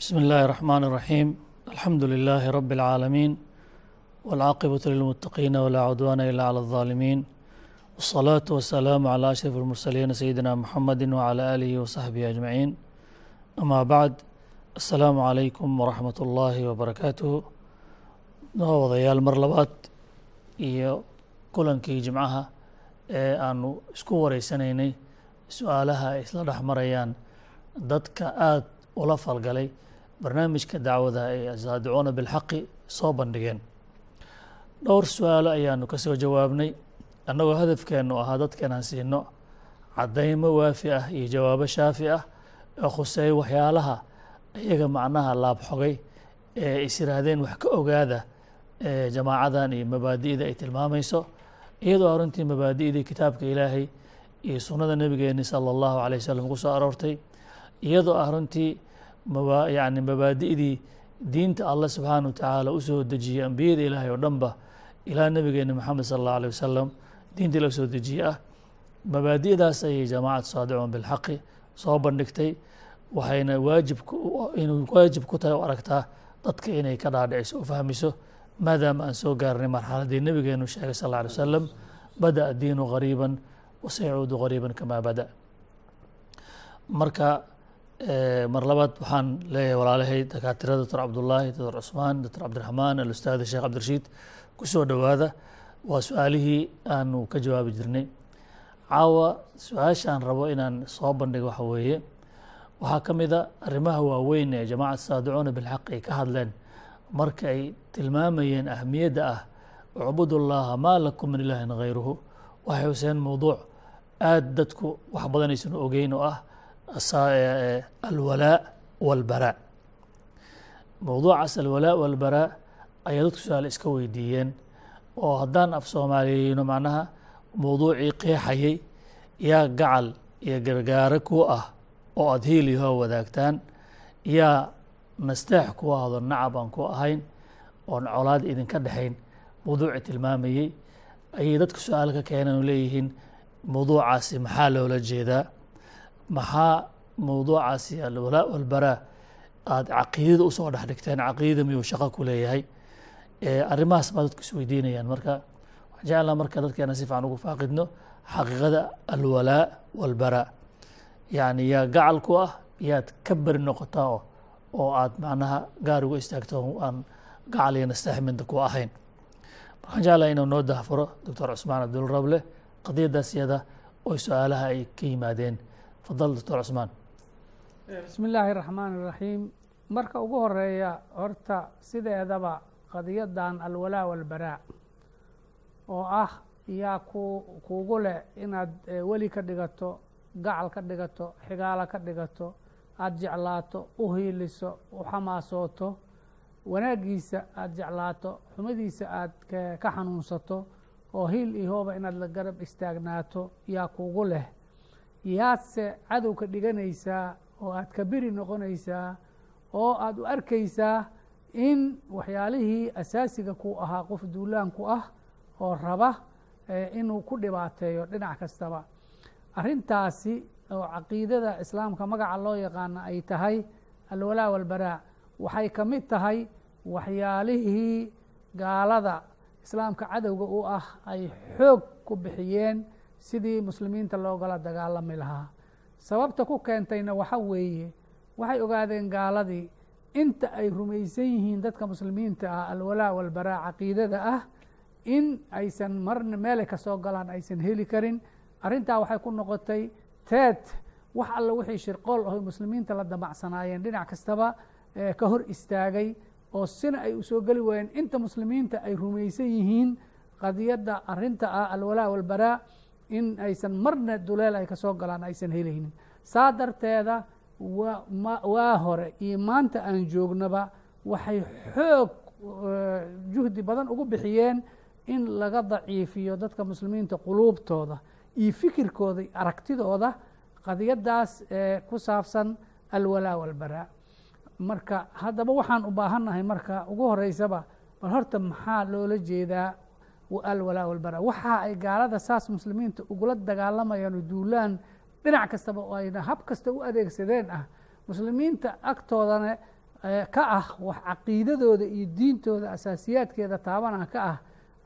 بسم الله الرحمن الرحيم الحمد لله رب العالمين والعاقبة للمتقين ولا عدوان إلا على الظالمين والصلاة والسلام على أشرف المرسلين سيدنا محمد وعلى آله وصحبه أجمعين أما بعد السلام عليكم ورحمة الله وبركاته wadayaal mar labaad iyo kulankii jimcaha ee aanu isku wareysanaynay su-aalaha ay isla dhex marayaan dadka aada ula falgalay barnaamijka dacwada ay asaadicuuna bilxaqi soo bandhigeen. Dhowr su'aalo ayaanu ka soo jawaabnay. Annagoo hadafkeennu ahaa dadkeenaan siino caddaymo waafi ah iyo jawaabo shaafi ah oo khuseeya waxyaalaha iyaga macnaha laabxogay ee is yiraahdeen wax ka ogaada jamaacadan iyo mabaadi'da ay tilmaamayso iyadoo arrintii mabaadi'dii kitaabka ilaahay iyo sunnada nebigeeni sala allahu alay wasalam ku soo aroortay iyadoo arrintii yani mabaadi'dii diinta allah subxaana wa tacaala u soo dejiyey ambiyada ilaahay oo dhanba ilaa nebigeeni moxamed sala allahu alيh wasalam diintii la soo dejiye ah. Mabaadi'daas ayay jamaacatu saadicuun bilxaqi soo bandhigtay waxayna waajib inuu waajib ku tahay u aragtaa dadka inay ka dhaadhiciso u fahmiso maadaama aan soo gaarnay marxaladdii nebigeenu sheegay sal alay wasalam bada'a diinu gariiba wasayacuudu gariiban kamaa bada. Marka mar labaad waxaan leeyahay walaalahay dakaatirada doctor cabdullaahi doctor cusmaan doctor cabdiraxmaan alustaad sheekh cabdirashiid ku soo dhowaada. Waa su'aalihii aanu ka jawaabi jirnay. Caawa su'aashaan rabo inaan soo bandhigo waxa weeye. Waxaa ka mid a arrimaha waaweyn ee jamacat saadicuuna bilxaq ay ka hadleen. Marka ay tilmaamayeen ahmiyadda ah ucbud llaha maa lakum min ilaahin hayruhu waxay huseen mowduuc. Aada dadku wax badan aysan ogeyn oo ah alwalaa walbaraa mowduucaas alwalaa walbaraa ayaa dadku su'aal iska weydiiyeen oo haddaan af soomaaliyeyno macnaha mowduucii qeexayay yaa gacal iyo gargaare ku ah oo aada hiiliyahoo wadaagtaan yaa nasteex ku ahdo nacab aan ku ahayn oon colaad idinka dhexayn mowduuci tilmaamayey ayay dadka su'aal ka keeneen oo leeyihiin mowduucaasi maxaa loola jeedaa maxaa mowduucaasi alwalaa walbaraa aada caqiidada u soo dhex dhigteen miyuu shaqo ku leeyahay? Arrimahaas baa dadku is weydiinayaan. Marka waxaan jeclaa marka dadkeena si fiican ugu faaqidno xaqiiqada alwalaa walbaraa yacni yaa gacal ku ah yaad ka beri noqotaa oo aad macnaha gaar uga istaagto aan gacal iyo nastaxminta ku ahayn. Waxaan jeclaa inuu noo dahfuro doctor cusmaan cabdulrable qadiyaddaas iyada oo su'aalaha ay ka yimaadeen fadal doctor cusmaan bismi illaahi raxmaan iraxiim marka ugu horreeya horta sideedaba qadiyadan alwalaa walbaraa oo ah yaa ku kuugu leh inaad weli ka dhigato gacal ka dhigato xigaalo ka dhigato aada jeclaato u hiiliso u xamaasooto wanaaggiisa aada jeclaato xumadiisa aad ka xanuunsato oo hiil iyo hooba inaad la garab istaagnaato yaa kuugu leh yaadse cadow ka dhiganaysaa oo aad ka beri noqonaysaa oo aada u arkaysaa in waxyaalihii asaasiga ku ahaa qof duulaanku ah oo raba inuu ku dhibaateeyo dhinac kastaba. Arrintaasi oo caqiidada islaamka magaca loo yaqaana ay tahay alwalaa walbaraa. Waxay ka mid tahay waxyaalihii gaalada. Islaamka cadowga u ah ay xoog ku bixiyeen sidii muslimiinta loogala dagaalami lahaa. Sababta ku keentayna waxa weeye waxay ogaadeen gaaladii inta ay rumaysan yihiin dadka muslimiinta ah alwalaa walbaraa caqiidada ah in aysan marna meelay ka soo galaan aysan heli karin. Arrintaa waxay ku noqotay teed. Wax alla wixii shirqool aho muslimiinta la damacsanaayeen dhinac kastaba ka hor istaagay oo sina ay u soo geli waayeen. Inta muslimiinta ay rumaysan yihiin qadiyadda arinta ah alwalaa walbaraa in aysan marna duleel ay ka soo galaan aysan helaynin saa darteeda waa hore iyo maanta aan joognaba waxay xoog juhdi badan ugu bixiyeen in laga daciifiyo dadka muslimiinta quluubtooda iyo fikirkooda aragtidooda qadiyaddaas ku saabsan alwalaa walbaraa. Marka haddaba waxaan u baahannahay marka ugu horeysaba bal horta maxaa loola jeedaa alwalaa walbaraa waxa ay gaalada saas muslimiinta ugula dagaalamayaan oo duulaan dhinac kastaba oo ayna hab kasta u adeegsadeen ah. Muslimiinta agtoodana ka ah wax caqiidadooda iyo diintooda asaasiyaadkeeda taabana ka ah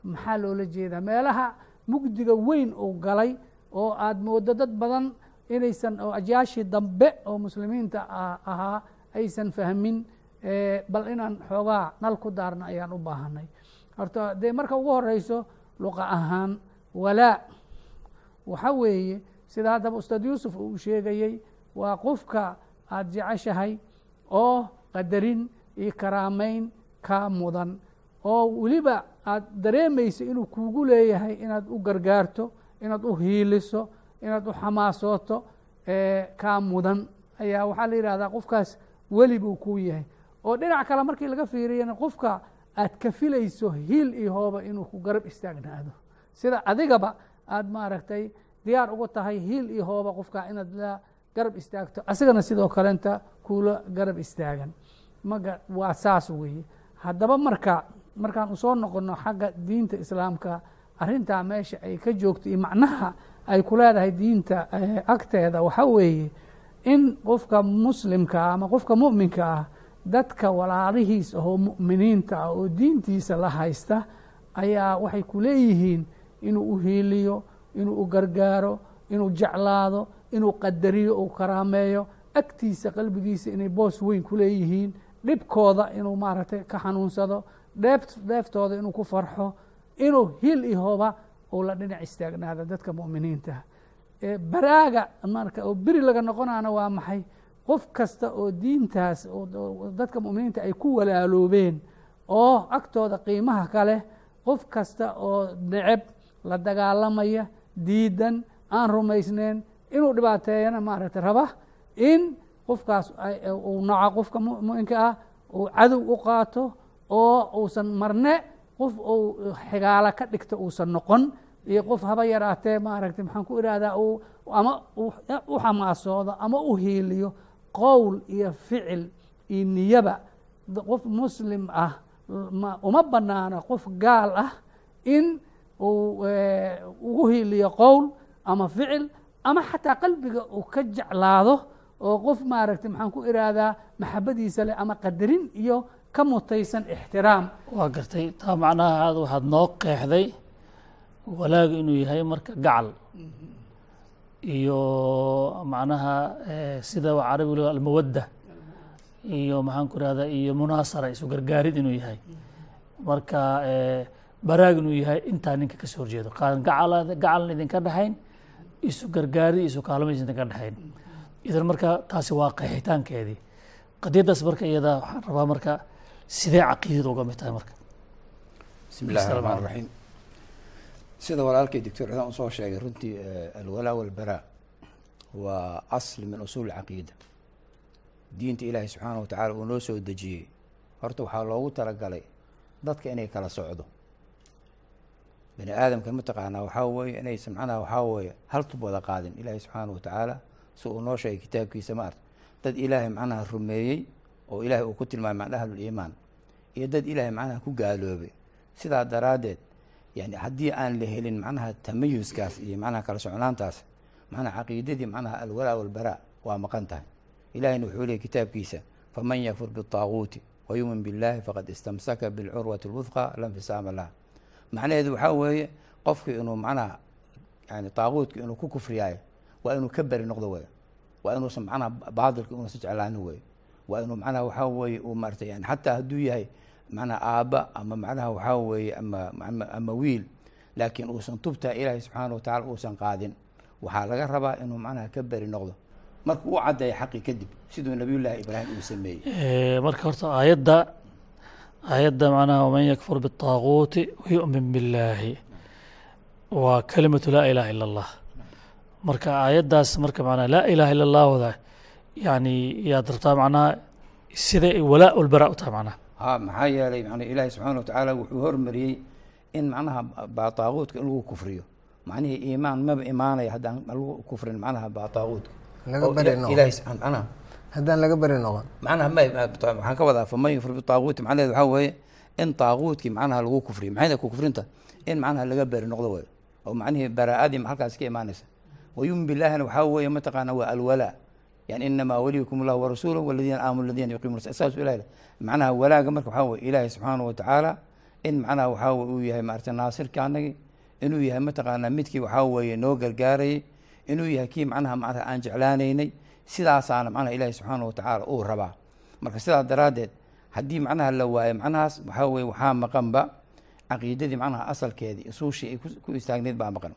maxaa loola jeedaa? Meelaha mugdiga weyn uu galay oo aada moodo dad badan inaysan oo ajyaashii dambe oo muslimiinta ahaa aysan fahmin bal inaan xoogaa nal ku daarna ayaan u baahanay horta dee marka ugu horeyso luqa ahaan walaa. Waxa weeye sida haddaba ustaad yuusuf uu sheegayey waa qofka aada jeceshahay oo qadarin iyo karaameyn kaa mudan oo weliba aada dareemayso inuu kuugu leeyahay inaad u gargaarto inaad u hiiliso inaad u xamaasooto kaa mudan. Ayaa waxaa la yidhahdaa qofkaas weli buu kuu yahay. Oo dhinac kale markii laga fiiriyana qofka aad ka filayso hiil iyo hooba inuu ku garab istaagnaado. Sida adigaba aada maaragtay diyaar ugu tahay hiil iyo hooba qofka inaad la garab istaagto asigana sidoo kalenta kuula garab istaagan. Maga waa saas weeye. Haddaba marka markaan u soo noqono xagga diinta islaamka arrintaa meesha ay ka joogto iyo macnaha ay ku leedahay diinta agteeda waxa weeye in qofka muslimka ama qofka mu'minka ah dadka walaalihiis ahoo mu'miniinta ah oo diintiisa la haysta ayaa waxay ku leeyihiin inuu u hiiliyo inuu u gargaaro inuu jeclaado inuu qadariyo uu karaameeyo. Agtiisa qalbigiisa inay boos weyn ku leeyihiin. Dhibkooda inuu maaragtay ka xanuunsado. Dheeftooda inuu ku farxo. Inuu hil iyo hooba uu la dhinac istaagnaado dadka mu'miniinta baraaga marka oo beri laga noqonaana waa maxay qof kasta oo diintaas dadka mu'miniinta ay ku walaaloobeen oo agtooda qiimaha kale qof kasta oo neceb la dagaalamaya diidan aan rumaysneyn inuu dhibaateeyana maaragtay raba in qofkaas uu naco qofka muminka ah uu cadow u qaato oo uusan marne qof uu xigaalo ka dhigto uusan noqon iyo qof haba yaraatee maaragtay maxaan ku ihahdaa uu ama u xamaasoodo ama u hiiliyo qowl iyo ficil iyo niyaba qof muslim ah uma banaano qof gaal ah in uu ugu hiiliyo qowl ama ficil ama xataa qalbiga uu ka jeclaado oo qof maaragtay maxaan ku ihahdaa maxabadiisa leh ama qadarin iyo ka mutaysan ixtiraam. Waa gartay taa macnaha aad waxaad noo qeexday walaaga inuu yahay marka gacal iyo macnaha sida carabi almawadda iyo maxaan ku ihahdaa iyo munaasara isu gargaarid inuu yahay. Marka baraag inuu yahay intaa ninka ka soo horjeedo. Gacal gacalna idinka dhexayn isu gargaarid isu kaalmaysa idinka dhexayn idan marka taasi waa qeexitaankeedii. Qadiyaddaas marka iyada waxaan rabaa marka sidee caqiidada uga mid tahay marka. Bismi illahi raxmaan raxiim sida walaalkay doctor cidaan u soo sheegay runtii alwalaa walbaraa waa asli min usuul caqiida. Diinta ilaahay subxaana wa tacala uu noo soo dejiyey. Horta waxaa loogu talagalay dadka inay kala socdo. Bani aadamka mataqaanaa waxaa weeye inaysan macnaha waxaa weeye hal tub wada qaadin ilaahay subxaana wa tacaala si uu noo sheegay kitaabkiisa ma arta dad ilaahay macnaha rumeeyey oo ilaahay uu ku tilmaamay macna ahluliimaan iyo dad ilaahay macnaha ku gaaloobay. Sidaa daraaddeed yani haddii aan la helin macnaha tamayuskaas iyo macnaha kala socnaantaas macnaha caqiidadii macnaha alwalaa walbaraa waa maqan tahay. Ilahina wuxuu leeyay kitaabkiisa faman yakfur bitaaguuti wayuumin biاllaahi faqad istamsaka bilcurwati اlwufqa lanfisaama laha macnaheedu waxaa weeye qofku inuu macnaha yani taaguudka inuu ku kufriyaayo waa inuu ka beri noqdo wey waa inuusan macnaha baadilka inuusan jeclaanin wey waa inuu macnaha waxaa weeye uu maartay yani xataa hadduu yahay macnaha aabba ama macnaha waxaa weeye ama ama wiil. Laakiin uusan tubta ilaahay subxaana wa tacala uusan qaadin waxaa laga rabaa inuu macnaha ka beri noqdo. Marka u caddeeya xaqi kadib siduu nabiyullaahi ibraahim uu sameeyey. Marka horta aayadda aayadda macnaha waman yakfur biاطaaguuti wayu'min billaahi waa kalimatu laa ilaha ila allah. Marka aayaddaas marka macnaha laa ilaha ila allah wada yani yaad rabtaa macnaha sida walaa ulbaraa u tahay macnaha ha maxaa yeelay man ilaahi subxaana wa tacaala wuxuu hormariyey in macnaha bataaguutka in lagu kufriyo. Macnihii iimaan maba imaanaya haddaan lagu kufrin macnaha ilahi subxaan macnaha haddaan laga beri noqon. Macnaha ma waxaan ka wadaa faman yufri bitaaguuti macnaheed waxaa weeye in taaguutkii macnaha lagu kufriyo maxay ku kufrinta? In macnaha laga beri noqdo wey oo macnihii baraa'adii halkaas ka imaanaysa. Wayumin billaahina waxaa weeye mataqaana waa alwalaa yani inamaa waliyukum allahu warasuuluh waladiina aamanu ladina yuqiimuna saasuu ilahi macnaha walaaga marka waxaa weye ilaahay subxaanahu watacaala in macnaha waxaa weye uu yahay maarata naasirka anagi inuu yahay mataqaanaa midkii waxaa weeye noo gargaarayay inuu yahay kii macnaha macnaha aan jeclaanaynay sidaasaana macnaha ilaahay subxaanahu watacaala uu rabaa marka sidaas daraaddeed haddii macnaha la waayo macnahaas waxaa weye waxaa maqanba caqiidadii macnaha asalkeedii usuushii ay ku istaagneyd baa maqan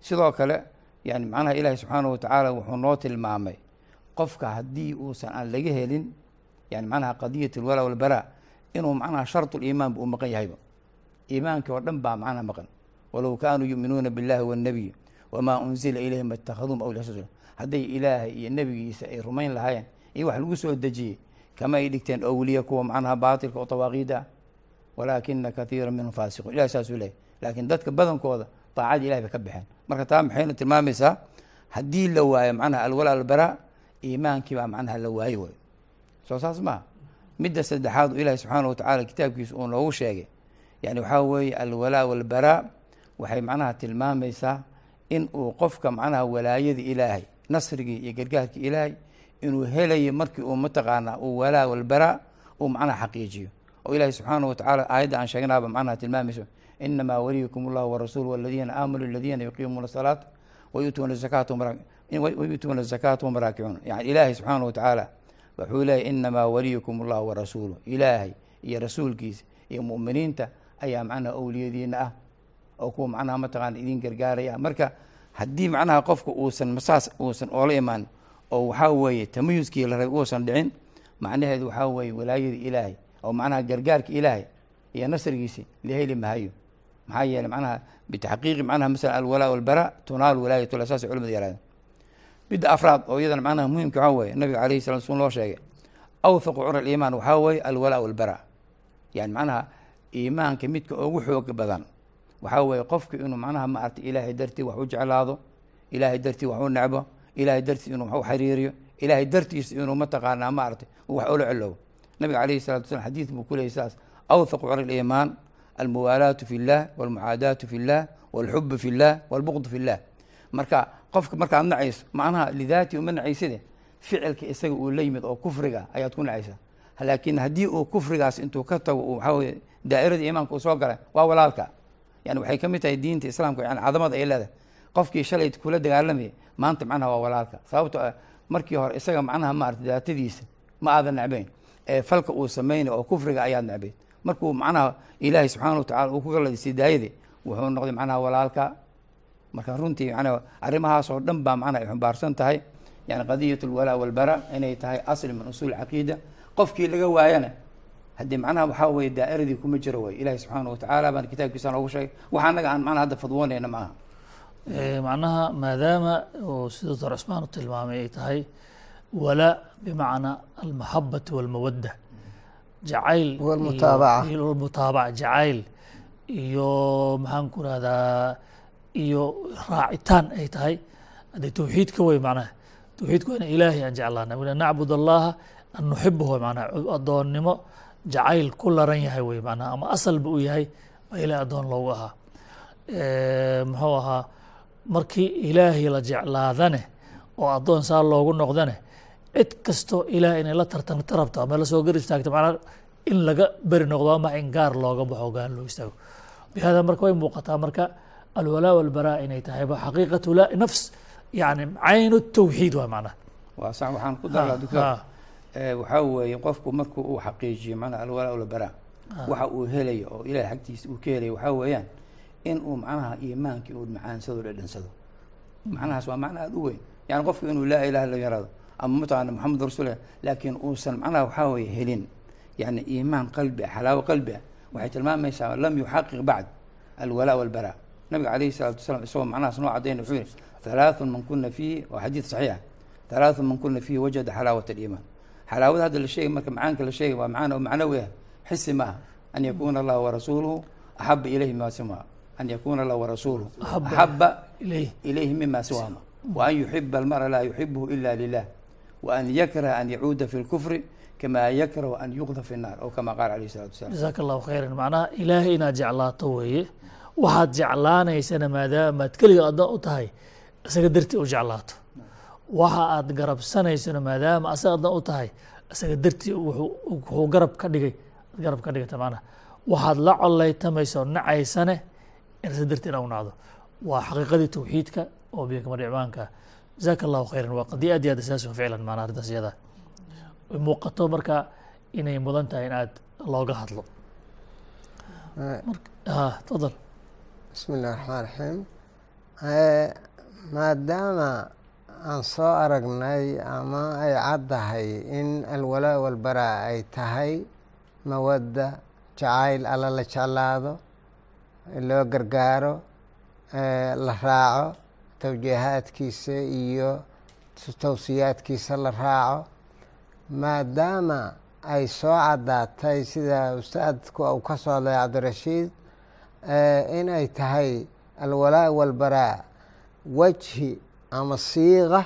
sidoo kale yani macnaha ilaahi subxaanahu watacaala wuxuu noo tilmaamay qofka haddii uusan aan laga helin yani macnaha qadiyat alwalaa walbaraa inuu macnaha shartuliimaan ba uu maqan yahayba. Iimaankii oo dhan baa macnaha maqan. Walow kaanuu yu'minuuna billahi wannabiy wamaa unzila ilayhim atakhaduum awliya hadday ilaahay iyo nebigiisa ay rumayn lahaayeen iyo wax lagu soo dejiyey kama ay dhigteen owliya kuwa macnaha baatilka oo tawaaqiida ah. Walaakina kathiira minhum faasiquun. Ilahi saasuu leeyahy laakiin dadka badankooda daacadii ilahay bay ka baxeen. Marka taa maxayna tilmaamaysaa haddii la waayo macnaha alwalaa albaraa iimaankii baa macnaha la waaye way soo saas maha midda saddexaad ilaahi subxaana watacaala kitaabkiisa uu noogu sheegay. Yani waxaa weeye alwalaa walbaraa waxay macnaha tilmaamaysaa in uu qofka macnaha walaayada ilaahay nasrigii iyo gargaarkii ilaahay inuu helayo markii uu mataqaanaa uu walaa walbaraa uu macnaha xaqiijiyo. Oo ilaahi subxaana watacaala aayadda aan sheegnaaba macnaha tilmaamayso inamaa waliyukum allahu warasuulu waladiina aamanuu aladiina yuqiimuuna salaata wayuutuuna zakaata wayuutuuna zakaata hum raakicuun yani ilaahay subxaana watacaala wuxuu leeyahy inamaa waliyukum allahu warasuulu ilaahay iyo rasuulkiisa iyo mu'miniinta ayaa macnaha owliyadiina ah oo kuwa macnaha mataqaana idin gargaaraya. Marka haddii macnaha qofka uusan masaas uusan oola imaan oo waxaa weeye tamayuskii la rabay uusan dhicin macnaheedu waxaa weeye walaayada ilaahay oo macnaha gargaarka ilaahay iyo nasrigiisi la heli mahayo maxaa yeeley macnaha bitaxqiiqi macnaha masalan alwalaa walbaraa tunaalu walaayatullah saasay culimadu yarahdeen midda afraad oo iyadana macnaha muhimka waxaa weeye nabiga alayhi salatu slam loo sheegay awthaqu cura aliimaan waxaa weeye alwalaa walbaraa. Yani macnaha iimaanka midka ugu xoog badan waxaa weeye qofka inuu macnaha maaragtay ilaahay dartii wax u jeclaado ilaahay dartii wax u necbo ilaahay dartii inuu wax u xiriiriyo ilaahay dartiisa inuu mataqaanaa maaragtay wax ula celoobo. Nabiga alayhi salatu wasalaam xadiid buu ku leeyay saas awthaqu cura aliimaan almuwaalaatu fi llah walmucaadaatu fi llah walxubu fi llah walbuqdu fi llah marka qofka markaad nacayso macnaha lidaati uma nacayside ficilka isaga uu la yimid oo kufriga ayaad ku nacaysaa. Laakiin haddii uu kufrigaas intuu ka tago uu waxaa weye daa'irada iimaanka uu soo galay waa walaalka. Yani waxay ka mid tahay diinta islaamka yani cadamada ay leedahay. Qofkii shalay kula dagaalamayay maanta macnaha waa walaalka. Sababto ah markii hore isaga macnaha maarata daatadiisa ma aadan necbayn ee falka uu sameynay oo kufriga ayaad necbayn markuu macnaha ilaahay subxaana watacala uu ku galadisay daayade wuxuu noqday macnaha walaalka marka runtii manaa arrimahaas oo dhan baa macnaha ay xumbaarsan tahay. Yani qadiyat alwalaa walbara inay tahay asli min usuul caqiida. Qofkii laga waayana haddii macnaha waxaa weye daa'iradii kuma jiro way. Ilahi subxaana watacaala baan kitaabkiisa noogu sheegay. Wax annaga aan macnaha hadda fadwoonayna ma aha. Macnaha maadaama uu sida doctor cusmaan u tilmaamay ay tahay walaa bimacnaa almaxabati walmawadda. Jacayl walmutaabaca. jacayl iyo maxaan ku rahdaa iyo raacitaan ay tahay. Haddee tawxiidka wey macnaha tawxiidka waa ina ilaahay aan jeclaana wina nacbud allaha an nuxibahu macnaha addoonnimo jacayl ku laran yahay wey macnaha ama asalba u yahay baa ilahay addoon loogu ahaa. Muxuu ahaa markii ilaahay la jeclaadane oo addoon saa loogu noqdane cid kastoo ilaah inay la tartanta rabto ama la soo gar istaagto macnaa in laga beri noqdo ama in gaar looga baxo gaan loo istaago. Bihada marka way muuqataa marka alwalaa walbaraa inay tahayba xaqiiqatu la nafs yani caynu tawxiid waa macnaha waa sax waxaan ku darlaa doctor ha. Eh, waxaa weeye qofku markuu uu xaqiijiyo macnaha alwalaa walbaraa waxa uu helayo oo ilahay xagtiisa uu ka helayo waxaa weeyaan in uu macnaha iimaankii uu macaansado dhadhansado. Macnahaas waa macna aada u weyn. Yani qofku inuu laa ilaha illa yaraado ama mataqaana maxamed rasuul laakiin uusan macnaha waxaa weeye helin. Yani iimaan qalbi ah xalaawo qalbi ah. Waxay tilmaamaysaa lam yuxaqiq bacd alwalaa walbaraa nabiga calayhi salaatu wasalaam isagoo macnahaas noo cadayna wuxuu yihi halaathun man kuna fiihi waa xadiid saxiixa. Halaathun man kuna fiihi wajada xalaawat aliimaan. Xalaawada hadda la sheegay marka macaanka la sheegay waa macaan oo macnawi ah xisi maaha an yakuuna allah warasuuluhu axaba ilayhi mima siwaa. An yakuuna allah warasuuluhu Axaba axaba ilayh ilayhi. mima siwaama wa an yuxiba almara laa yuxibuhu ila lilah wa an yakraha an yacuuda fi lkufri kama yakrahu an yuqda fi nnaar. Aw kama qaala alayhi salatu wasalam jasaaka allahu khayran. Macnaha ilaahay inaad jeclaato weeye waxaad jeclaanaysana maadaama aad keliga addoon u tahay isaga dartii u jeclaato. Waxa aad garabsanaysano maadaama asaga dan u tahay isaga dartii wuxuu garab ka dhigay garab ka dhigata macnaha. Waxaad la coleytamayso nacaysane inasa dartii ina u nacdo waa xaqiiqadii tawxiidka oo biyakama dhicmaanka jazaaka allahu khayran. Waa qadiya aad iyo aad asaasun ficlan maanaa arrintaas iyada. Muuqato marka inay mudan tahay in aad looga hadlo. Tafadal bismi illahi raxmaan raxiim maadaama aan soo aragnay ama ay caddahay in alwalaa walbaraa ay tahay mawadda jacayl alla la jeclaado loo gargaaro la raaco tawjiihaadkiisa iyo tawsiyaadkiisa la raaco. Maadaama ay soo caddaatay sida ustaadku uu ka soo hadlay cabdirashiid inay tahay alwalaa walbaraa wajhi ama siiqa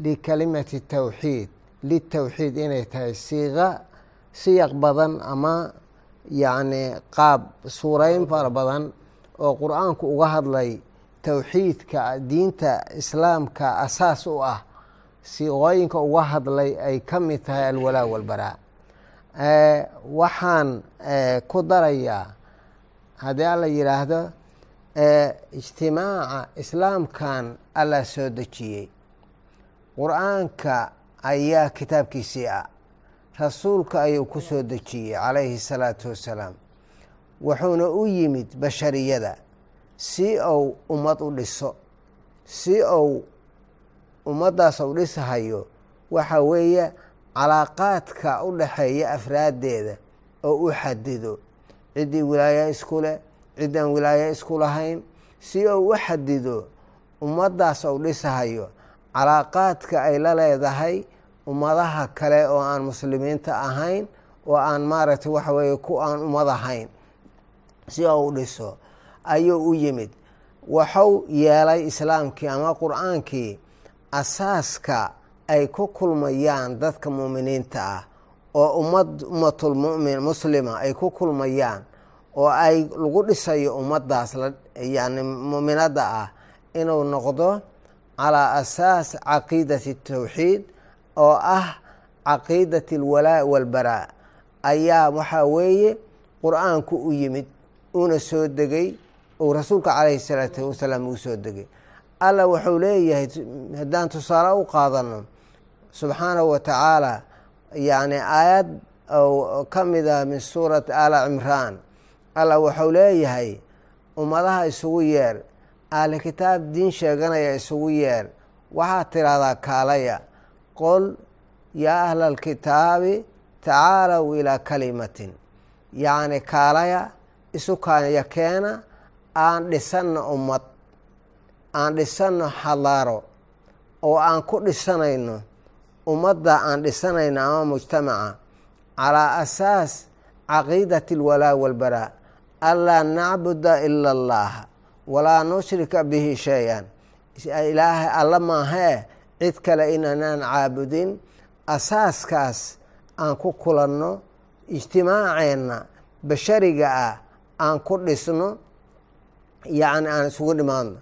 likalimati tawxiid. Litawxiid inay tahay siiqa siyaq badan ama yacni qaab suurayn fara badan oo qur'aanku uga hadlay towxiidka diinta islaamka asaas u ah. Siiqooyinka uga hadlay ay ka mid tahay alwalaa walbaraa. Waxaan ku darayaa haddii alla yidhaahdo ijtimaaca islaamkan alla soo dejiyey. Qur'aanka ayaa kitaabkiisii ah. Rasuulka ayuu ku soo dejiyey calayhi salaatu wassalaam wuxuuna u yimid bashariyada si ou ummad u dhiso. Si ou ummaddaas u dhisahayo waxa weeye calaaqaadka u dhaxeeya afraaddeeda oo u xadido ciddii wilaayo isku leh ciddaan wilaayo isku lahayn si ou u xadido ummaddaas ou dhisahayo calaaqaadka ay la leedahay ummadaha kale oo aan muslimiinta ahayn oo aan maaragtay waxa weeye ku aan ummad ahayn si ou u dhiso ayuu u yimid. Waxuu yeelay islaamkii ama qur'aankii asaaska ay ku kulmayaan dadka muuminiinta ah oo ummad ummatulmumin muslima ay ku kulmayaan oo ay lagu dhisayo ummaddaas yani muuminadda ah inuu noqdo calaa asaas caqiidati tawxiid oo ah caqiidati alwalaa walbaraa ayaa waxaa weeye qur'aanku u yimid uuna soo degay uu rasuulka calayhi salaatu wasalaam uu soo degay. Alla wuxuu leeyahay haddaan tusaale u qaadano subxaanahu wa tacaala yacni aayad ka mid ah min suurati ala cimraan. Alla wuxuu leeyahay ummadaha isugu yeer ahli kitaab diin sheeganaya isugu yeer waxaad tidhaahdaa kaalaya qol yaa ahla alkitaabi tacaalow ilaa kalimatin. Yacni kaalaya isu kaanya keena aan dhisanno ummad aan dhisanno xadaaro oo aan ku dhisanayno ummadda aan dhisanayno ama mujtamaca calaa asaas caqiidati alwalaa walbaraa anlaa nacbuda ila allaha walaa nushrika bihi shay-an. Ilaahay alla maahee cid kale inaanaan caabudin asaaskaas aan ku kulanno ijtimaaceenna bashariga ah aan ku dhisno yacni aan isugu dhimaadno.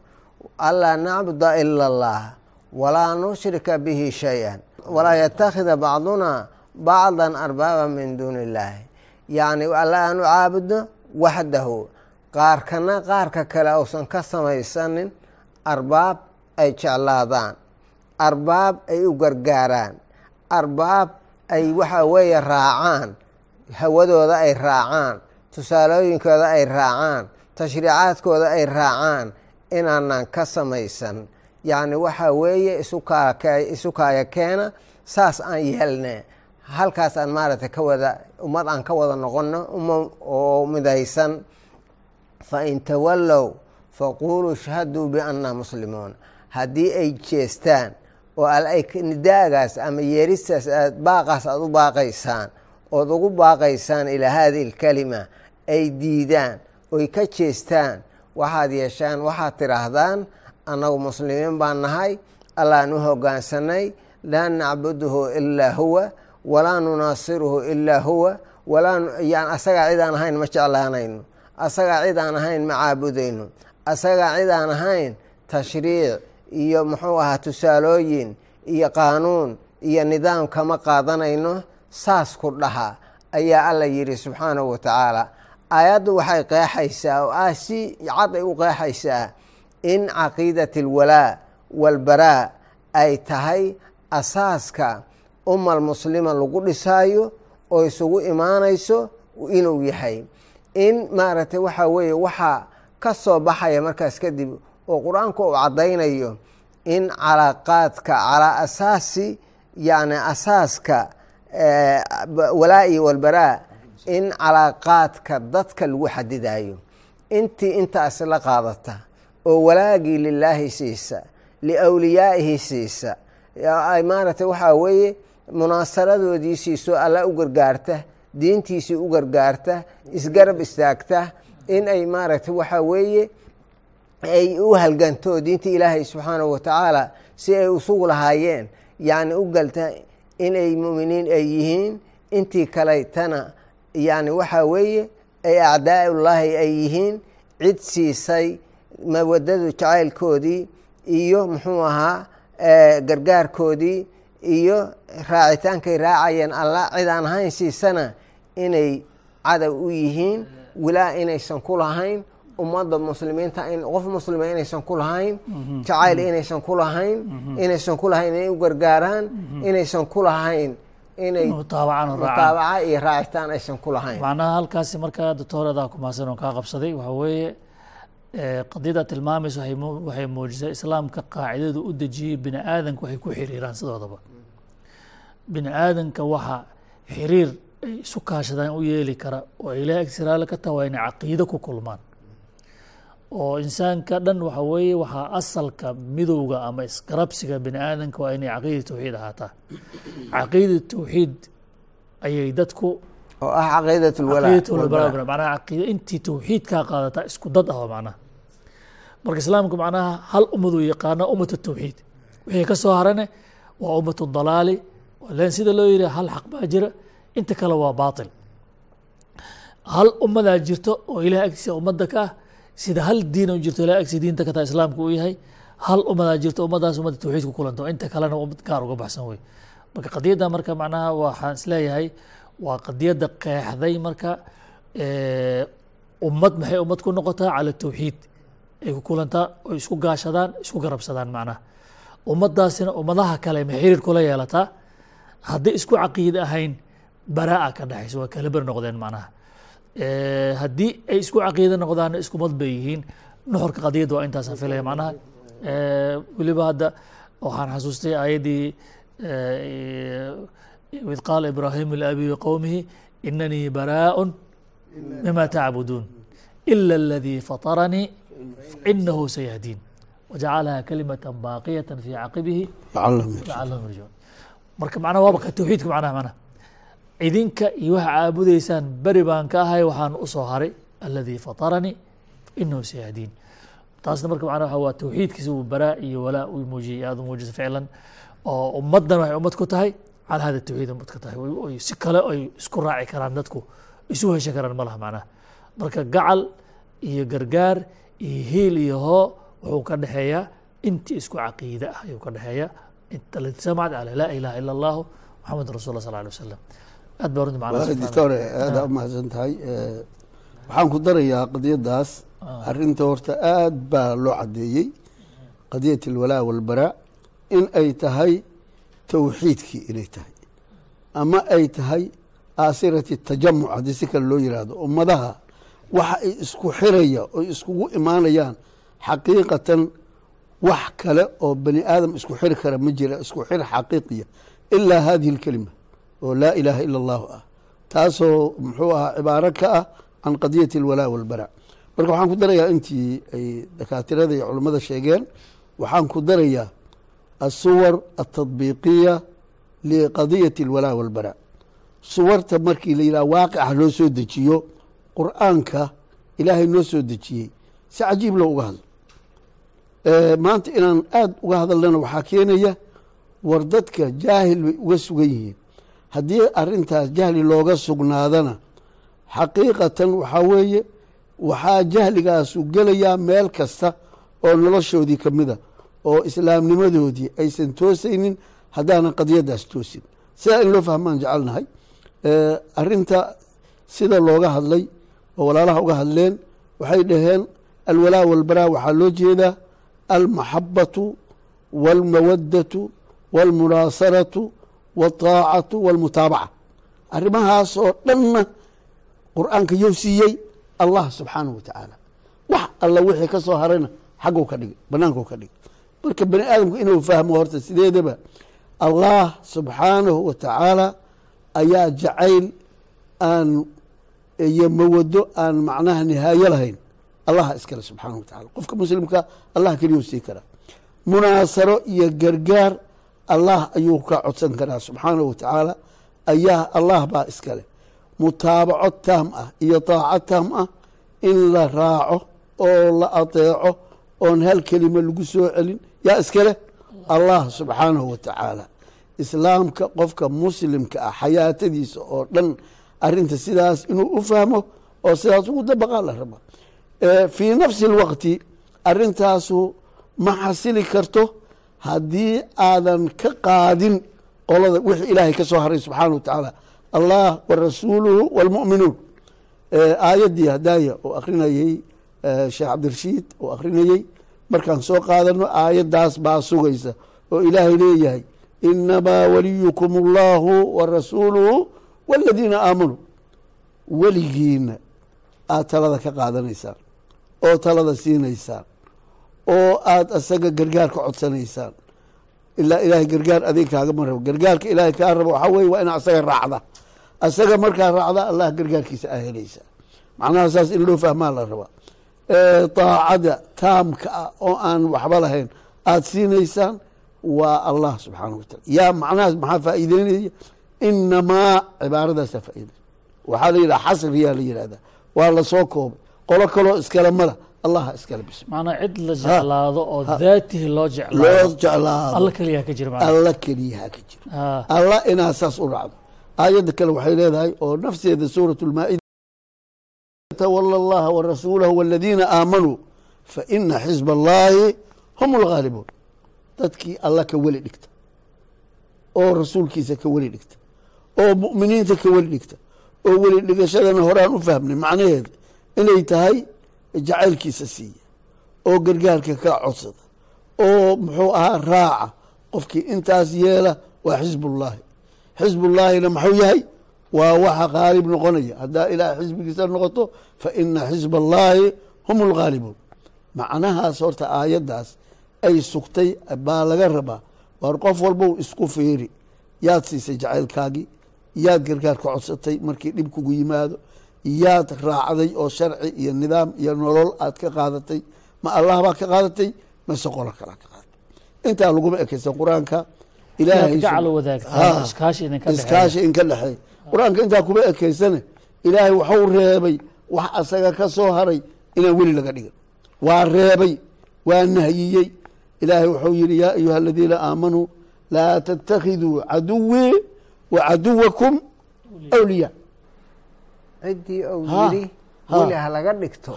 Anlaa nacbuda ila allaha walaa nushrika bihi shay-an walaa yatakhida bacduna bacdan arbaaba min duuni illaahi yacni alla aanu caabudno waxdahu qaarkana qaarka kale uusan ka samaysanin arbaab ay jeclaadaan. Arbaab ay u gargaaraan. Arbaab ay waxa weeye raacaan. Hawadooda ay raacaan. Tusaalooyinkooda ay raacaan. Tashriicaadkooda ay raacaan. Inaanan ka samaysan yacni waxaa weeye isu kaaya keena saas aan yeelne. Halkaas aan maaragtay ka wada ummad aan ka wada noqono oo midaysan. Fa in tawallow faquuluu shhaduu biannaa muslimuun. Haddii ay jeestaan oo nidaagaas ama yeeristaas aad baaqaas aada u baaqaysaan ood ugu baaqaysaan ilaa haadihi alkalima ay diidaan oy ka jeestaan waxaad yeeshaan waxaad tidhaahdaan annagu muslimiin baan nahay allaan u hoggaansanay laa nacbuduhu ilaa huwa walaa nunaasiruhu ilaa huwa asagaa cid aan ahayn ma jeclaanayno asagaa cid aan ahayn ma caabudayno asagaa cid aan ahayn tashriic iyo muxuu ahaa tusaalooyin iyo qaanuun iyo nidaam kama qaadanayno saas ku dhaha ayaa alla yidhi subxaanahu wa tacaala. Aayaddu waxay qeexaysaa oo ah si cad ay u qeexaysaa in caqiidat alwalaa walbaraa ay tahay asaaska umal muslima lagu dhisaayo oo isugu imaanayso inuu yahay. In maaragtay waxaa weeye waxaa ka soo baxaya markaas kadib oo qur'aanku uu caddaynayo in calaaqaadka calaa asaasi yacni asaaska walaa-i walbaraa in calaaqaadka dadka lagu xadidayo intii intaas la qaadata oo walaagii lilaahi siisa liawliyaa'ihi siisa. Maaragtay waxaa weeye munaasaradoodii siiso alla u gargaarta diintiisii u gargaarta isgarab istaagta in ay maaragtay waxaa weeye ay u halganto diinta ilaahay subxaanahu wa tacaala si ay usugu lahaayeen. Yacni u galta inay mu'miniin ay yihiin intii kalaytana yacni waxaa weeye ay acdaa'ullaahi ay yihiin cid siisay mawadadu jacaylkoodii iyo muxuu ahaa gargaarkoodii iyo raacitaankay raacayeen alla cid aan ahayn siisana inay cadow u yihiin wilaa inaysan ku lahayn ummadda muslimiinta in qof muslima inaysan ku lahayn jacayl inaysan ku lahayn inaysan ku lahayn inay u gargaaraan inaysan ku lahayn inay mutaabaca iyo raacitaan aysan ku lahayn. Macnaha halkaasi markaa doctooradaa ku mahadsan oo kaa qabsaday waxaa weeye qadiyada tilmaamaysa waxay muujisay islaamka qaacidadu u dejiyey bini aadanka waxay ku xiriiraan sidoodaba. Bini aadanka waxa xiriir ay isu kaashadaan u yeeli kara oo ilaah agtiraale ka taha waa inay caqiido ku kulmaan. Oo insaanka dhan waxa weeye waxaa asalka midowga ama isgarabsiga bini aadanka waa inay caqiida tawxiid ahaataa. Caqiida tawxiid ayay dadku oo ah caqiidat lwalaa macnaha caqiida intii tawxiidkaa qaadataa isku dad ah macnaha marka islaamku macnaha hal ummad uu yaqaana ummat tawxiid. Wixii ka soo harane waa ummat dalaali. Len sida loo yidhi hal xaq baa jira inta kale waa baatil. Hal ummadaa jirto oo ilaah agtiisa ummadda ka ah sida hal diina u jirto ilaah agtiisa diinta ka taa islaamka uu yahay hal ummadaa jirto ummadaas ummadda tawxiid ku kulanto inta kalena ummad gaar uga baxsan wey marka qadiyadda marka macnaha waxaan is leeyahay waa qadiyadda qeexday marka ummad maxay ummad ku noqotaa? Cala tawxiid ay ku kulantaa ay isku gaashadaan isku garabsadaan macnaha. Ummadaasina ummadaha kale ma xiriir kula yeelataa hadday isku caqiida ahayn baraa'a ka dhexayso waa kala noqdeen macnaha. Eh, haddii ay isku caqiida noqdaanna iskumad bay yihiin. Nuxurka qadiyadda waa intaasa filaya macnaha. Eh, weliba hadda waxaan xasuustay aayaddii eh, id qaala ibraahim ilabi qowmihi inanii baraaءun mima tacbuduun ila اladii fataranii inahu sayahdiin wajacalaha kalimata baaqiyata fi caqibihi lacalahum yarjicuun marka macnaha waaba ka tawxiidka macnaha macnaha idinka iyo waxa caabudaysaan beri baan ka ahay waxaan u soo haray aladii faطaranii inahu sayahdiin taasna marka macnaha waa tawxiidkiisa uu baraa iyo walaa uu muujiyey aada u muujisa ficlan oo ummaddan waxay ummad ku tahay cala hada tawxiid ummad ka tahay si kale ay isku raaci karaan dadku isu heshan karaan ma laha macnaha marka gacal iyo gargaar iyo hiil iyo hoo wuxuu ka dhexeeyaa intii isku caqiide ah ayuu ka dhexeeyaa cala laa ilaha ila allahu maxamed rasul lah sal alay wasalam aad baa runti macnaha doctore aada u mahadsan tahay waxaan ku darayaa qadiyadaas arrinta horta aad baa loo caddeeyey. Qadiyat alwalaa walbaraa in ay tahay tawxiidkii inay tahay. Ama ay tahay aasirati tajamuc haddii si kale loo yihahdo ummadaha waxa ay isku xiraya oy iskugu imaanayaan xaqiiqatan wax kale oo bani aadam isku xiri kara ma jira isku xir xaqiiqiya ilaa hadihi اlkelima oo laa ilaaha ila allahu ah taasoo muxuu ahaa cibaaro ka ah can qadiyati alwalaa walbaraa marka waxaan ku darayaa intii ay dakaatirada iyo culammada sheegeen waxaan ku darayaa الsuwar التطbiiqiya liqadiyati اlwalaa walbaraa suwarta markii la yidhaha waaqica loo soo dejiyo qur'aanka ilaahay noo soo dejiyey. Si cajiib lo uga hadlo. Maanta inaan aada uga hadalnana waxaa keenaya war dadka jaahil bay uga sugan yihiin. Haddii arintaas jahli looga sugnaadana xaqiiqatan waxaa weeye waxaa jahligaasu gelayaa meel kasta oo noloshoodii ka mida oo islaamnimadoodii aysan toosaynin haddaanan qadiyadaas toosin. Sidaa in loo fahmaan jecelnahay arinta sida looga hadlay oo walaalaha uga hadleen waxay dhaheen alwalaa walbaraa waxaa loo jeedaa almaxabatu walmawadatu walmunaasaratu walطaacatu walmutaabaca. Arrimahaas oo dhanna qur'aanka yow siiyey allah subxaanahu wa tacaala wax alla wixii ka soo harayna xagguu ka dhigay banaanku ka dhigay. Marka bani aadamku inuu fahmo horta sideedaba allah subxaanahu wa tacaala ayaa jacayl aan iyo mawado aan macnaha nihaayo lahayn. Allah iskale subxaanahu wa tacala qofka muslimka allah keliyuu sii karaa munaasaro iyo gargaar allah ayuu ka codsan karaa subxaanahu wa tacaala ayaa allah baa iskale mutaabaco taam ah iyo daaco taam ah in la raaco oo la adeeco oon hal kelima lagu soo celin yaa iskale allah subxaanahu wa tacaala islaamka qofka muslimka ah xayaatadiisa oo dhan arinta sidaas inuu u fahmo oo sidaas ugu dabaqaa la raba. Fii nafsi اlwaqti arintaasu ma xasili karto haddii aadan ka qaadin qolada wixii ilaahay ka soo haray subxaana wa tacaala. Allah wa rasuuluhu aayaddii hadaaya oo akrinayey sheekh cabdirashiid oo akrinayey markaan soo qaadano aayaddaas baa sugaysa oo ilaahay leeyahay inamaa waliyukum allahu wa waladiina aamanuu weligiina aad talada ka qaadanaysaan oo talada siinaysaan oo aada asaga gargaar ka codsanaysaan. Ilaa ilaahay gargaar adeeg kaagama rabo. Gargaarka ilaahay kaa rabo waxaa weye waa ina asaga raacda. Asaga markaa raacda allah gargaarkiisa aa helaysaa macnaha saas in loo fahmaa la rabaa. Daacada taamka ah oo aan waxba lahayn aada siinaysaan waa allah subxaanahu wa taala. Yaa macnahaas maxaa faa'iideynaya inamaa cibaaradaasa faa'iidey waxaa la yidhaha xasriyaa la yidhahdaa waa la soo koobay qolo kaloo iskale mala allaha iskale bis macnaa cid la jeclaado oo daatihi loo loo jeclaado jeclaado alla keliyaa ka jira alla keliyaha ka jira alla inaad saas u raacdo aayadda kale waxay leedahay oo nafseeda suurat lmaa'ida tawala allaha wa rasuulahu waladiina aamanuu faina xisba allahi hum lgaalibuun dadkii alla ka weli dhigta oo rasuulkiisa ka weli dhigta oo mu'miniinta ka weli dhigta oo weli dhigashadana horaan u fahmnay macnaheeda inay tahay jacaylkiisa siiya oo gargaarka ka codsada oo muxuu ahaa raaca qofkii intaas yeela waa xisbullaahi. Xisbullaahina maxuu yahay? Waa waxa qaalib noqonaya. Haddaa ilaahay xisbigiisa noqoto fa ina xisba allaahi hum lgaalibuun macnahaas horta aayaddaas ay sugtay baa laga rabaa. Waar qof walbow isku fiiri yaad siisay jacaylkaagii yaad gargaar ka codsatay markii dhib kugu yimaado. Yaad raacday oo sharci iyo nidaam iyo nolol aad ka qaadatay. Ma allah baa ka qaadatay? Mase qolo kalaa ka qaadatay. Intaa laguma ekeysan qur'aanka ilaahay inaad gacal sub- wadaagtaan Ha. iskaashi idinka dhexeeya. iskaashi in ka dhexeey qur'aanka intaa kuma ekeysane ilaahay waxuu reebay wax asaga ka soo haray inaan weli laga dhigin. Waa reebay waa nahyiyey. Ilaahay wuxuu yihi yaa ayuha aladiina aamanuu laa tattakhiduu caduwii wa caduwakum awliyaa ciddii Ha, yidhi weli ha laga dhigto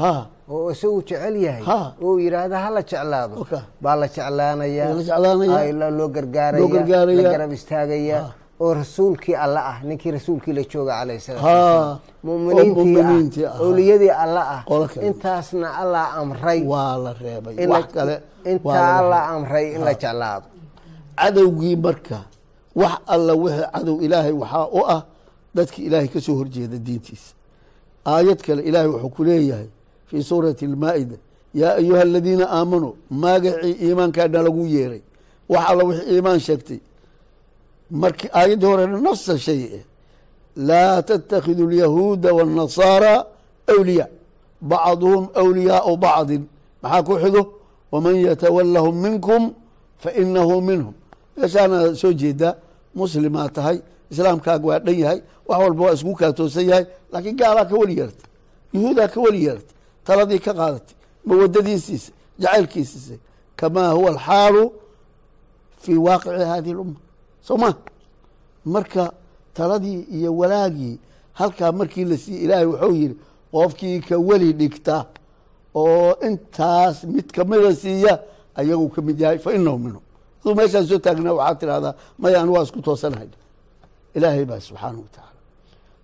oo isagu jecel yahay Ha. oo yidhaahda ha la jeclaado. Baa la jeclaanaya Waa la jeclaanaya. ay la- loo gargaaraya Loo gargaaraya. la garab istaagaya oo rasuulkii alla ah ninkii rasuulkii la jooga wasalaam. Oo muminiintii ah ah. owliyadii alla ah. Intaasna allah amray. Intaa reebay. amray in la jeclaado. Cadowgii marka wax alla wixii cadow ilaahay waxaa u ah dadka ilaahay ka horjeeda diintiisa aayad kale ilaahay wuxuu ku leeyahay fii suurati almaa'ida yaa ayuha aladiina aamanuu magacii iimaankaana lagu yeeray. Wax alla wixii iimaan sheegtay. Marki aayaddii horena nafsa shay laa tatakhidu alyahuuda waاnnasaara awliyaa bacduhum awliyaau bacdin. Maxaa ku xigo waman yatawalahum minkum fainahu minhum. Meeshaana soo jeedaa muslimaa tahay islaamkaaga waa dhan yahay wax walba waa isku kaatoosan yahay laakiin gaalaa ka weli yeertay yuhuudaa ka weli yeertay taladii ka qaadatay mawadadiisiisa jacaylkiisiisa kamaa huwa alxaalu fii waaqici hadihi اlumma soo ma? Marka taladii iyo walaagii halkaa markii la siiyey ilaahay wuxuu yihi qofkii ka weli dhigta oo intaas mid kamida siiya ayagu ka mid yahay fa inahu minhum aduu meeshaan soo taagnaa waxaad tidhahdaa maya anu waa isku toosanahay. Ilaahay baa subxaanahu wa tacaala.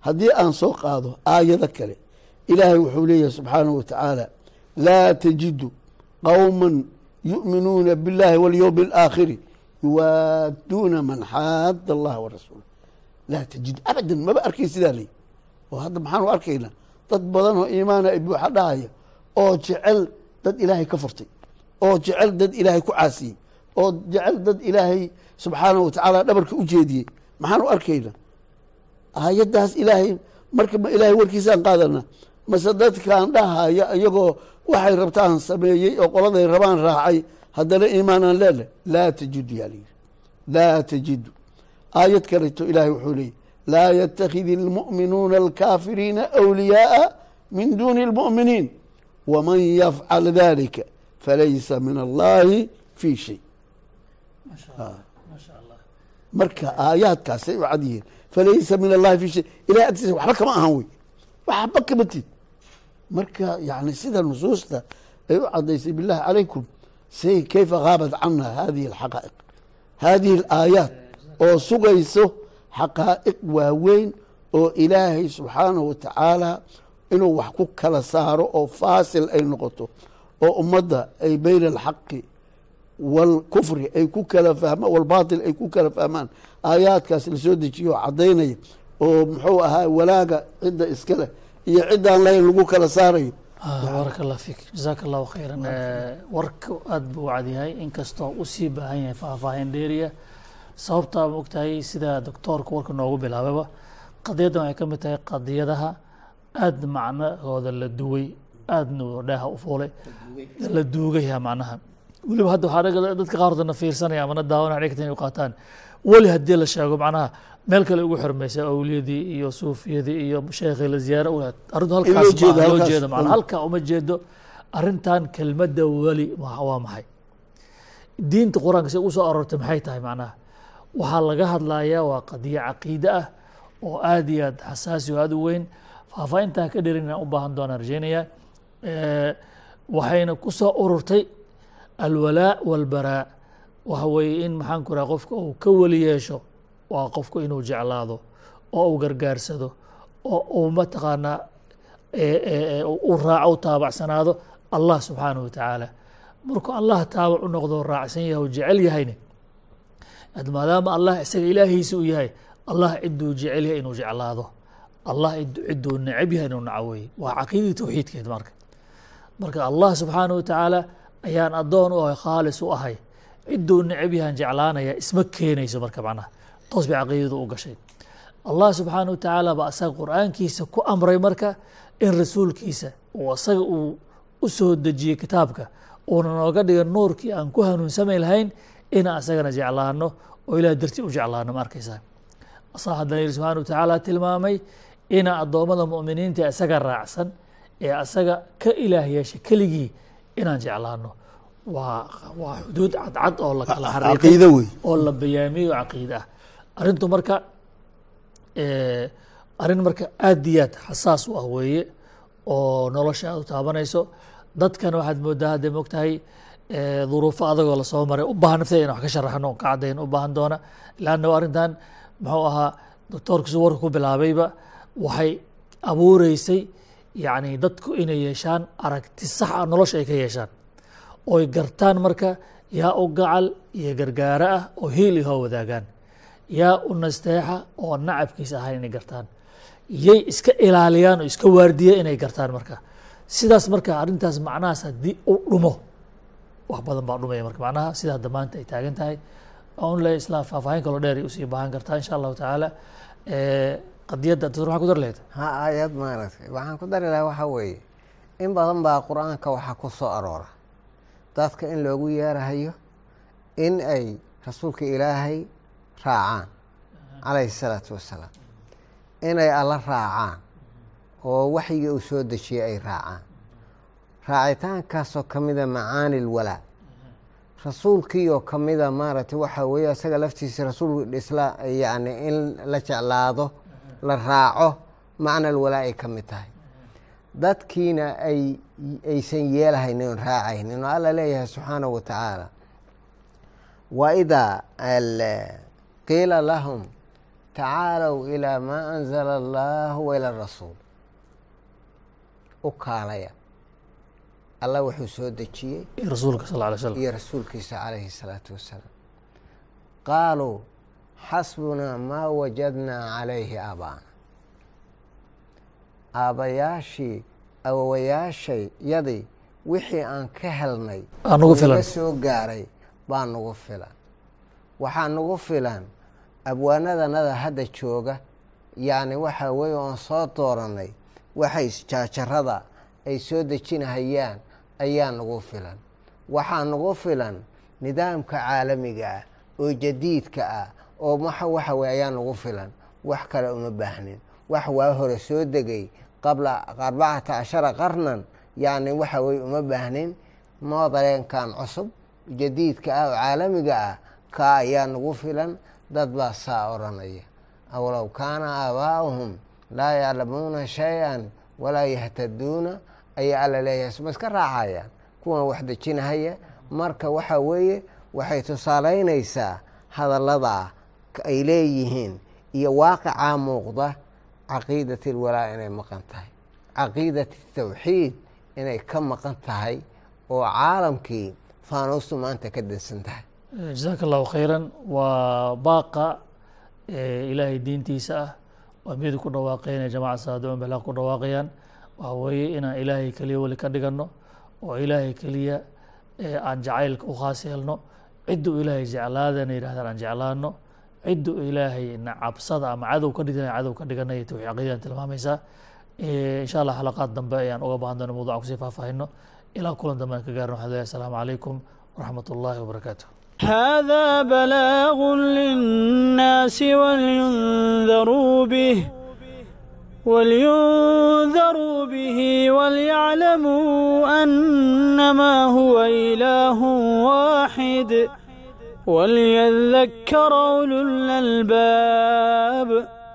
Haddii aan soo qaado aayado kale ilaahay wuxuu leeyahay subxaanahu wa tacaala laa tajidu qowma yu'minuuna biاllahi walyowmi alaakhiri yuwaaduuna man xaada allaha warasuula laa tajid abadan maba arkay sidaa ley oo hadda maxaanu arkaynaa dad badan oo iimaana ay buuxa dhahaya oo jecel dad ilaahay ka furtay oo jecel dad ilaahay ku caasiyey oo jecel dad ilaahay subxaanahu wa tacaala dhabarka u jeediyey. Maxaanu arkaynaa? Aayaddaas ilaahay marka ma ilaahay warkiisaan qaadana mase dadkaan dhahaya iyagoo waxay rabtaan sameeyey oo qoladay rabaan raacay haddana iimaanaan leeleh laa tajidu yaa layidhi. Laa tajidu. Aayad kaleto ilaahay wuxuu leeyay laa yatakidi اlmu'minuuna alkaafiriina awliyaaa min duuni اlmu'miniin waman yafcal dalika falaysa min allahi fii shay marka aayaadkaasay u cad yihiin falaysa min allahi fii shay ilahay agtiisa waxba kama ahan wey. Waxba kama tid. Marka yani sida nusuusta ay u cadaysay billahi calaykum say kayfa haabat cana hadihi alxaqaa'iq. Hadihi alaayaat oo sugayso xaqaa'iq waaweyn oo ilaahay subxaanahu wa tacaala inuu wax ku kala saaro oo faasil ay noqoto oo ummadda ay bayna alxaqi wاlkufri ay ku kala fahmaan walbaatil ay ku kala fahmaan aayaadkaas la soo dejiyo oo caddaynaya oo muxuu ahaa walaaga cidda iska leh iyo ciddaan lahayn lagu kala saarayo baarak allah fiik jazaaka allahu khayran warka aada buu cadyahay inkastoo u sii baahan yahay faahfaahin dheeriya sababtaa ma ogtahay sida doctoorka warka noogu bilaabayba qadiyaddan waxay ka mid tahay qadiyadaha aada macnahooda la duway aadna dheeha u fuulay la duugaya macnaha weliba hadda waxaa dadka qaarkoodna fiirsanaya amana daawanaya dhigta inay u qaataan. Weli haddii la sheego macnaha meel kale ugu xirmaysa awliyadii iyo suufiyadii iyo sheekhii la ziyaaro u arrintu halkaas loo jeedo, ma- loo halkaas. jeedo macnaha halkaa uma jeedo arrintan kelmadda weli waa maxay? Diinta qur'aanka si ugu soo aroortay maxay tahay macnaha? Waxaa laga hadlayaa waa qadiyo caqiide ah oo aad iyo aad xasaasi oo aad u weyn faahfaahintaa ka dherin inaan u baahan doonaan rajeynayaa waxayna ku soo ururtay alwalaa walbaraa waxa weeye in maxaan ku qofka uu ka weli yeesho waa qofku inuu jeclaado oo uu gargaarsado oo uu mataqaanaa u raaco u taabacsanaado allah subxaanahu wa tacaala. Markuu allah taabac u noqdo raacsan yahay oo jecel yahayne ad maadaama allah isaga ilaahiisa uu yahay allah ciduu jecel yahay inuu jeclaado. Allah cid- ciduu necab yahay inuu naco waa caqiidadii tawxiidkeed marka. Marka allah subxaanahu wa tacaala ayaan addoon u ahay khaalis u ahay. Ciduu necab yahan jeclaanaya isma keenayso marka macnaha. Toos bay caqiidadu u gashay. Allah subxaanahu wa tacaala baa asaga qur'aankiisa ku amray marka in rasuulkiisa uu asaga uu u dejiyey kitaabka uuna nooga dhiga nuurkii aan ku hanuunsamayn lahayn inaan asagana jeclaano oo ilaah dartii u jeclaano ma arkaysaa? Asaa haddana yidhi subxaana wa tacaala tilmaamay inaa addoommada mu'miniinta isaga raacsan ee asaga ka ilaah yeesha keligii inaan jeclaano. Waa waa xuduud cadcad oo la kala xariiqay caqiide wey oo la bayaamiyo caqiide ah arrintu marka eh, arrin marka aad iyo aad xasaas u ah weeye oo nolosha aad u taabanayso. Dadkan waxaad moodaa hadday mogtahay eh, duruufo adagoo la soo maray. U baahan nafteeda inaan wax ka sharaxno oo ka caddayn u baahan doona. Leanna arrintan muxuu ahaa doctoorkiisu warka ku bilaabayba waxay abuureysay yacni dadku inay yeeshaan aragti sax ah nolosha ay ka yeeshaan. Oy gartaan marka yaa u gacal iyo gargaaro ah oo hiil ihoo wadaagaan. Yaa u nasteexa oo nacabkiisa ahayn inay gartaan. Yay iska ilaaliyaan oo iska waardiya inay gartaan marka. Sidaas marka arrintaas macnahaas haddii u dhumo wax badan baa dhumaya marka. Macnaha sida hadda maanta ay taagan tahay. On le isla faahfaahin kaloo dheer ay u sii baahan kartaa insha allahu tacaala qadiyadda doctor maxaa ku dar lahayd ha aayad maaragtay. Waxaan ku dari lahaa waxaa weeye in badan baa qur'aanka waxaa ku soo aroora. Dadka in loogu yeerahayo in ay rasuulka ilaahay raacaan calayhi salaatu wassalaam inay alla raacaan oo waxyigii uu soo dejiyey ay raacaan. Raacitaankaasoo ka mida macaani lwalaa rasuulkii oo ka maaragtay waxaa weeye isaga laftiisa rasuul isla yacni in la jeclaado la raaco macna alwalaa ay ka mid tahay. Dadkiina ay aysan yeelahaynin raacaynin oo alla leeyahay subxaanahu wa tacaala waidaa qiila lahum tacaalow ilaa maa anzala allahu waila rasuul. U kaalaya. Allah wuxuu soo dejiyey. Iyo rasuulkiisa calayhi salaatu wassalaam qaaluu xasbunaa maa wajadnaa calayhi aabaana aabbayaashii awowayaashay yadii wixii aan ka helnay naga soo gaaray baa nagu filan waxaa nagu filan abwaanadanada hadda jooga yacni waxa weeye oon soo dooranay waxay jaajarada ay soo dejinahayaan ayaa nagu filan waxaa nagu filan nidaamka caalamiga ah oo jadiidka ah oo waxa weye ayaa nagu filan wax kale uma baahnin. Wax waa hore soo degay qabla arbacata cashara qarnan yacni waxa weye uma baahnin. Moodaleenkan cusub jadiidka ah oo caalamiga ah kaa ayaa nagu filan dad baa saa odhanaya awlow kaana aabaa'uhum laa yaclamuuna shay-an walaa yahtaduuna ayaa alla leeyahay ma iska raacayaan kuwan wax dejinahaya. Marka waxa weeye waxay tusaalaynaysaa hadallada ay leeyihiin iyo waaqicaa muuqda caqiidat alwalaa inay maqan tahay. Caqiidat tawxiid inay ka maqan tahay oo caalamkii faanuustu maanta ka dansan tahay. Jazaaka allahu khayran. Waa baaqa ilaahay diintiisa ah. Waa mid ku dhawaaqeen jamaca saado bala ku dhawaaqayaan? Waxa weeye inaan ilaahay keliya weli ka dhiganno oo ilaahay keliya aan jacaylka u khaas yeelno. Cidduu ilaahay jeclaadana yidhahdaan aan jeclaano cidduu ilaahay na cabsada ama cadow ka dhigana cadow ka dhigana iyo tawxiid caqiidan tilmaamaysaa insha allah xalaqaad dambe ayaan uga baahan doona mawduca kusii faahfaahino ilaa kulan dambe aan ka gaarno waxaan leeyahay asalaamu calaykum waraxmat ullahi wabarakaatuh هذا بلاغ للناس ولينذروا به ولينذروا به وليعلموا أنما هو إله واحد وليذكر أولو الألباب